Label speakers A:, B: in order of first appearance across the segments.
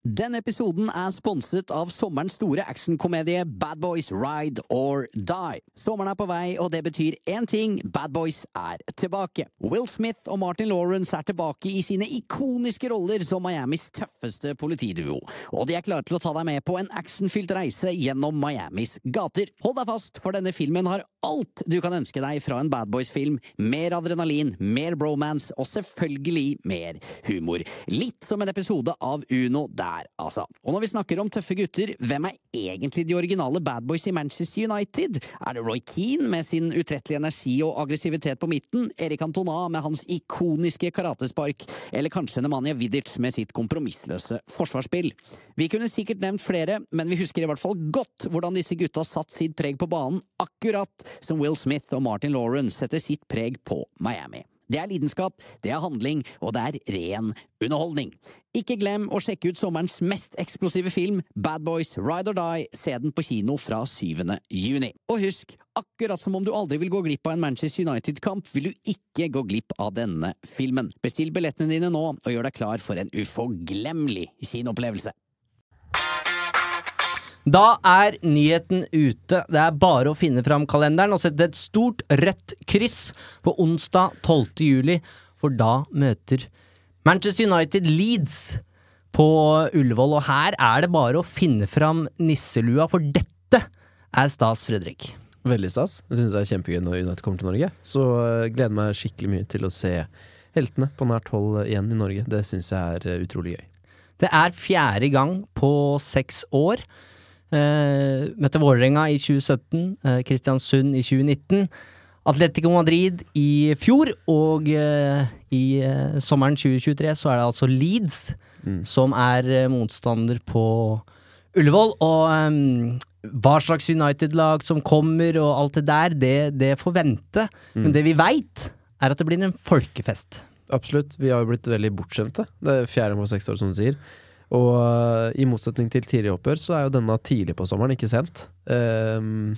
A: Denne episoden er sponset av sommerens store actionkomedie Bad Boys Ride or Die. Sommeren er på vei, og det betyr én ting – Bad Boys er tilbake. Will Smith og Martin Lawrence er tilbake i sine ikoniske roller som Miamis tøffeste politiduo. Og de er klare til å ta deg med på en actionfylt reise gjennom Miamis gater. Hold deg fast, for denne filmen har alt du kan ønske deg fra en Bad Boys-film. Mer adrenalin, mer bromance og selvfølgelig mer humor. Litt som en episode av Uno der, altså. Og når vi snakker om tøffe gutter, hvem er egentlig de originale Bad Boys i Manchester United? Er det Roy Keane med sin utrettelige energi og aggressivitet på midten? Erik Antona med hans ikoniske karatespark? Eller kanskje Nemanja Vidic med sitt kompromissløse forsvarsspill? Vi kunne sikkert nevnt flere, men vi husker i hvert fall godt hvordan disse gutta satt sitt preg på banen, akkurat som Will Smith og Martin Lawrence setter sitt preg på Miami. Det er lidenskap, det er handling, og det er ren underholdning. Ikke glem å sjekke ut sommerens mest eksplosive film, Bad Boys Ride or Die. Se den på kino fra 7. juni. Og husk, akkurat som om du aldri vil gå glipp av en Manchester United-kamp, vil du ikke gå glipp av denne filmen. Bestill billettene dine nå, og gjør deg klar for en uforglemmelig kinoopplevelse.
B: Da er nyheten ute. Det er bare å finne fram kalenderen og sette et stort rødt kryss på onsdag 12. juli, for da møter Manchester United Leeds på Ullevål, og her er det bare å finne fram nisselua, for dette er stas, Fredrik.
C: Veldig stas. Jeg syns det er kjempegøy når United kommer til Norge. Så jeg gleder meg skikkelig mye til å se heltene på nært hold igjen i Norge. Det syns jeg er eh, utrolig gøy.
B: Det er fjerde gang på seks år. Eh, møtte Vålerenga i 2017, eh, Kristiansund i 2019. Atletico Madrid i fjor, og eh, i eh, sommeren 2023 så er det altså Leeds
C: Mm.
B: som er eh, motstander på Ullevål. Og eh, hva slags United-lag som kommer og alt det der, det, det får vente. Men det vi veit, er at det blir en folkefest.
C: Absolutt. Vi har jo blitt veldig bortskjemte. Det er fjerde på seks år, som du sier. Og uh, i motsetning til tidligere oppgjør, så er jo denne tidlig på sommeren, ikke sent. Uh,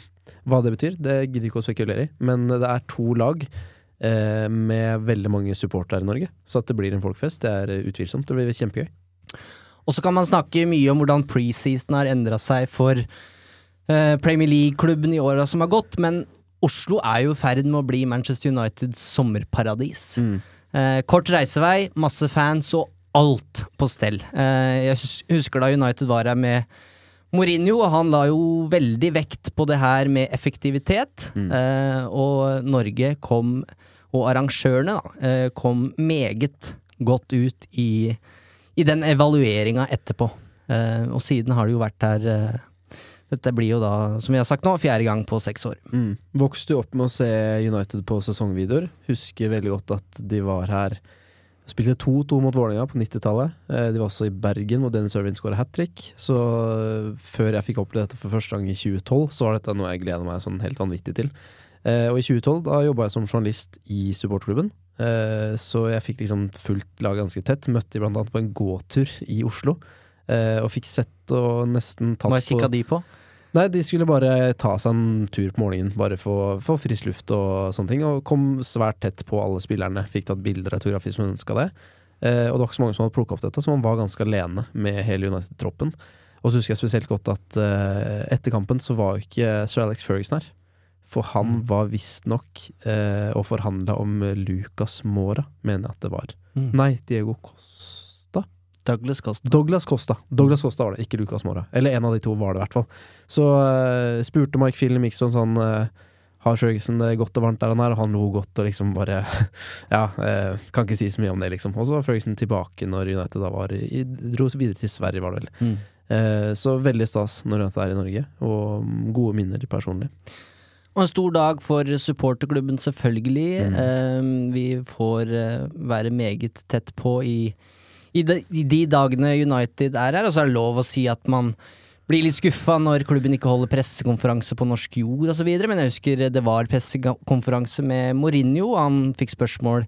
C: hva det betyr, det gidder ikke å spekulere i, men det er to lag eh, med veldig mange supportere i Norge. Så at det blir en folkfest, det er utvilsomt. Det blir kjempegøy.
B: Og så kan man snakke mye om hvordan preseason har endra seg for Premier League-klubben i åra som har gått, men Oslo er jo i ferd med å bli Manchester Uniteds sommerparadis. Eh, kort reisevei, masse fans og alt på stell. Eh, jeg husker da United var her med Mourinho, og han la jo veldig vekt på det her med effektivitet. Mm. og Norge kom, og arrangørene, da, eh, kom meget godt ut i, i den evalueringa etterpå. Eh, og siden har det jo vært her eh, Dette blir jo da, som vi har sagt nå, fjerde gang på seks år.
C: Mm. Vokste du opp med å se United på sesongvideoer. Husker veldig godt at de var her Spilte 2-2 mot Vålerenga på 90-tallet. Eh, De var også i Bergen, hvor Dennis Irvin skåra hat trick. Så eh, før jeg fikk oppleve dette for første gang i 2012, så var dette noe jeg gleder meg sånn helt vanvittig til. Eh, Og i 2012 da jobba jeg som journalist i supportklubben. Så jeg fikk liksom fulgt laget ganske tett. Møtte de blant annet på en gåtur i Oslo. Og fikk sett og nesten tatt på
B: Hva kikka de på?
C: Nei, de skulle bare ta seg en tur på morgenen, bare få, få frisk luft og sånne ting, og kom svært tett på alle spillerne. Fikk tatt bilder av autografi som hun ønska det. Eh, og det var ikke så mange som hadde plukka opp dette, så man var ganske alene med hele United-troppen. Og så husker jeg spesielt godt at eh, etter kampen så var jo ikke Sir Alex Ferguson her. For han var visstnok eh, og forhandla om Lucas Mora, mener jeg at det var.
B: Mm.
C: Nei, Diego Costa?
B: Douglas Costa.
C: Douglas Costa. Douglas Costa var det, ikke Lucas Mora. Eller en av de to var det, i hvert fall. Så uh, spurte Mike Phil Mixon sånn uh, Har Ferguson det godt og varmt der han er? Og han lo godt og liksom bare Ja, eh, kan ikke si så mye om det, liksom. Og så var Ferguson tilbake når United da var i Dro videre til Sverige, var det vel.
B: Mm.
C: Eh, så veldig stas når United er i Norge, og gode minner personlig.
B: Og en stor dag for supporterklubben, selvfølgelig.
C: Mm.
B: Vi får være meget tett på i, i de, i de dagene United er her, og så er det lov å si at man blir litt skuffa når klubben ikke holder pressekonferanse på norsk jord osv., men jeg husker det var pressekonferanse med Mourinho, han fikk spørsmål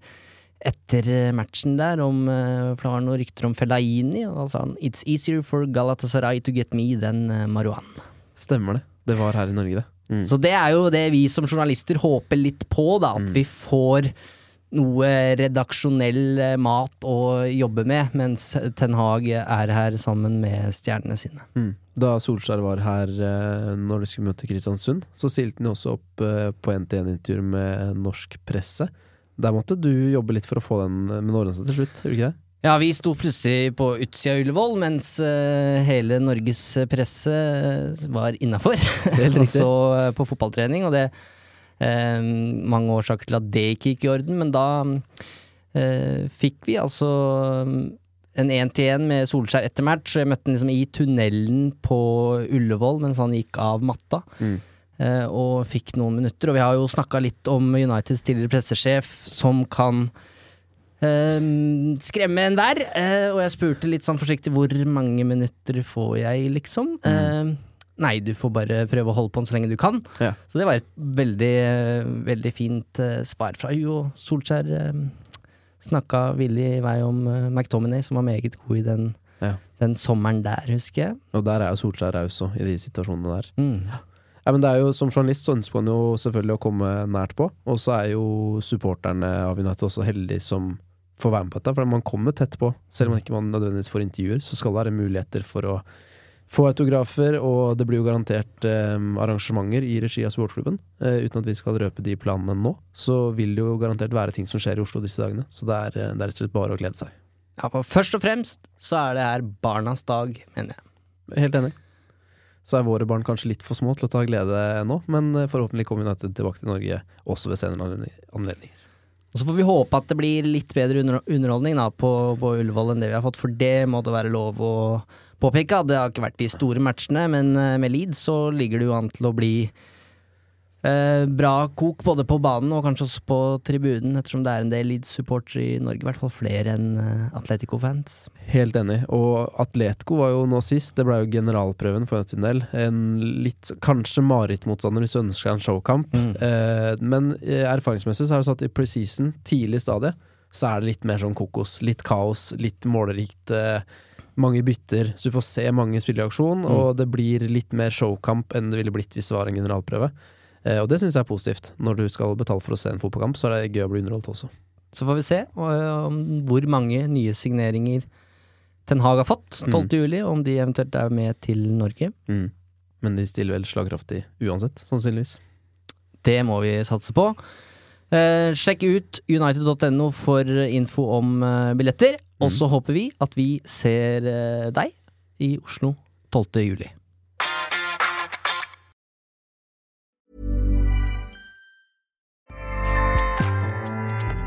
B: etter matchen der om eh, For det var noen rykter om Fellaini, og da sa han It's easier for Galatasaray to get me than eh, Marwan.
C: Stemmer det. Det var her i Norge, det. Mm.
B: Så det er jo det vi som journalister håper litt på, da. At
C: Mm.
B: vi får noe redaksjonell eh, mat å jobbe med, mens Ten Hag er her sammen med stjernene sine.
C: Mm. Da Solskjær var her eh, når de skulle møte Kristiansund, så stilte han jo også opp eh, på NTN-intervju med norsk presse. Der måtte du jobbe litt for å få den med ordnet seg til slutt, gjorde du ikke det?
B: Ja, vi sto plutselig på utsida av Ullevål, mens hele Norges presse var innafor. Og så på fotballtrening, og det Mange årsaker til at det ikke gikk i orden, men da eh, fikk vi altså mm, en én-til-én med Solskjær etter match. Jeg møtte han liksom i tunnelen på Ullevål mens han gikk av matta.
C: Mm.
B: eh, og fikk noen minutter. Og vi har jo snakka litt om Uniteds tidligere pressesjef, som kan eh, skremme enhver. Eh, og jeg spurte litt sånn forsiktig hvor mange minutter får jeg, liksom. Eh, nei, du får bare prøve å holde på den så lenge du kan.
C: Ja.
B: Så det var et veldig, eh, veldig fint eh, svar fra hun, og Solskjær uh, snakka villig i vei om uh, McTominay, som var meget god i den,
C: Ja.
B: den sommeren der, husker jeg.
C: Og der er jo Solskjær raus òg, i de situasjonene der.
B: Mm.
C: Ja, men det er jo, Som journalist så ønsker man jo selvfølgelig å komme nært på, og så er jo supporterne av United også heldige som får være med på dette, for man kommer tett på. Selv om man ikke nødvendigvis får intervjuer, så skal det være muligheter for å få autografer, og det blir jo garantert eh, arrangementer i regi av sportsklubben. Eh, uten at vi skal røpe de planene nå, så vil det jo garantert være ting som skjer i Oslo disse dagene. Så det er, eh, det er rett og slett bare å glede seg.
B: Ja, for først og fremst så er det her barnas dag, mener jeg.
C: Helt enig. Så er våre barn kanskje litt for små til å ta glede nå, men eh, forhåpentlig kommer United tilbake til Norge også ved senere anledninger.
B: Og så får vi håpe at det blir litt bedre under underholdning da, på, på Ullevål enn det vi har fått, for det må det være lov å påpeke. Det har ikke vært de store matchene, men eh, med Leeds så ligger det jo an til å bli eh, bra kok både på banen og kanskje også på tribunen, ettersom det er en del Leeds-supportere i Norge, i hvert fall flere enn eh, Atletico-fans.
C: Helt enig. Og Atletico var jo nå sist, det ble jo generalprøven for sin del. En litt kanskje marerittmotstander hvis du ønsker en showkamp. Eh, men eh, erfaringsmessig så er det sånn at i preseason, tidlig stadie, så er det litt mer sånn kokos. Litt kaos, litt målerikt. Eh, mange bytter, så du får se mange spille i aksjon, og det blir litt mer showkamp enn det ville blitt hvis det var en generalprøve. Eh, og det syns jeg er positivt. Når du skal betale for å se en fotballkamp, så er det gøy å bli underholdt også.
B: Så får vi se eh, om hvor mange nye signeringer Ten Hag har fått 12. juli, og om de eventuelt er med til Norge.
C: Mm. Men de stiller vel slagkraftig uansett, sannsynligvis.
B: Det må vi satse på. Eh, sjekk ut united.no for info om eh, billetter. Og så håper vi at vi ser eh, deg i Oslo 12. juli.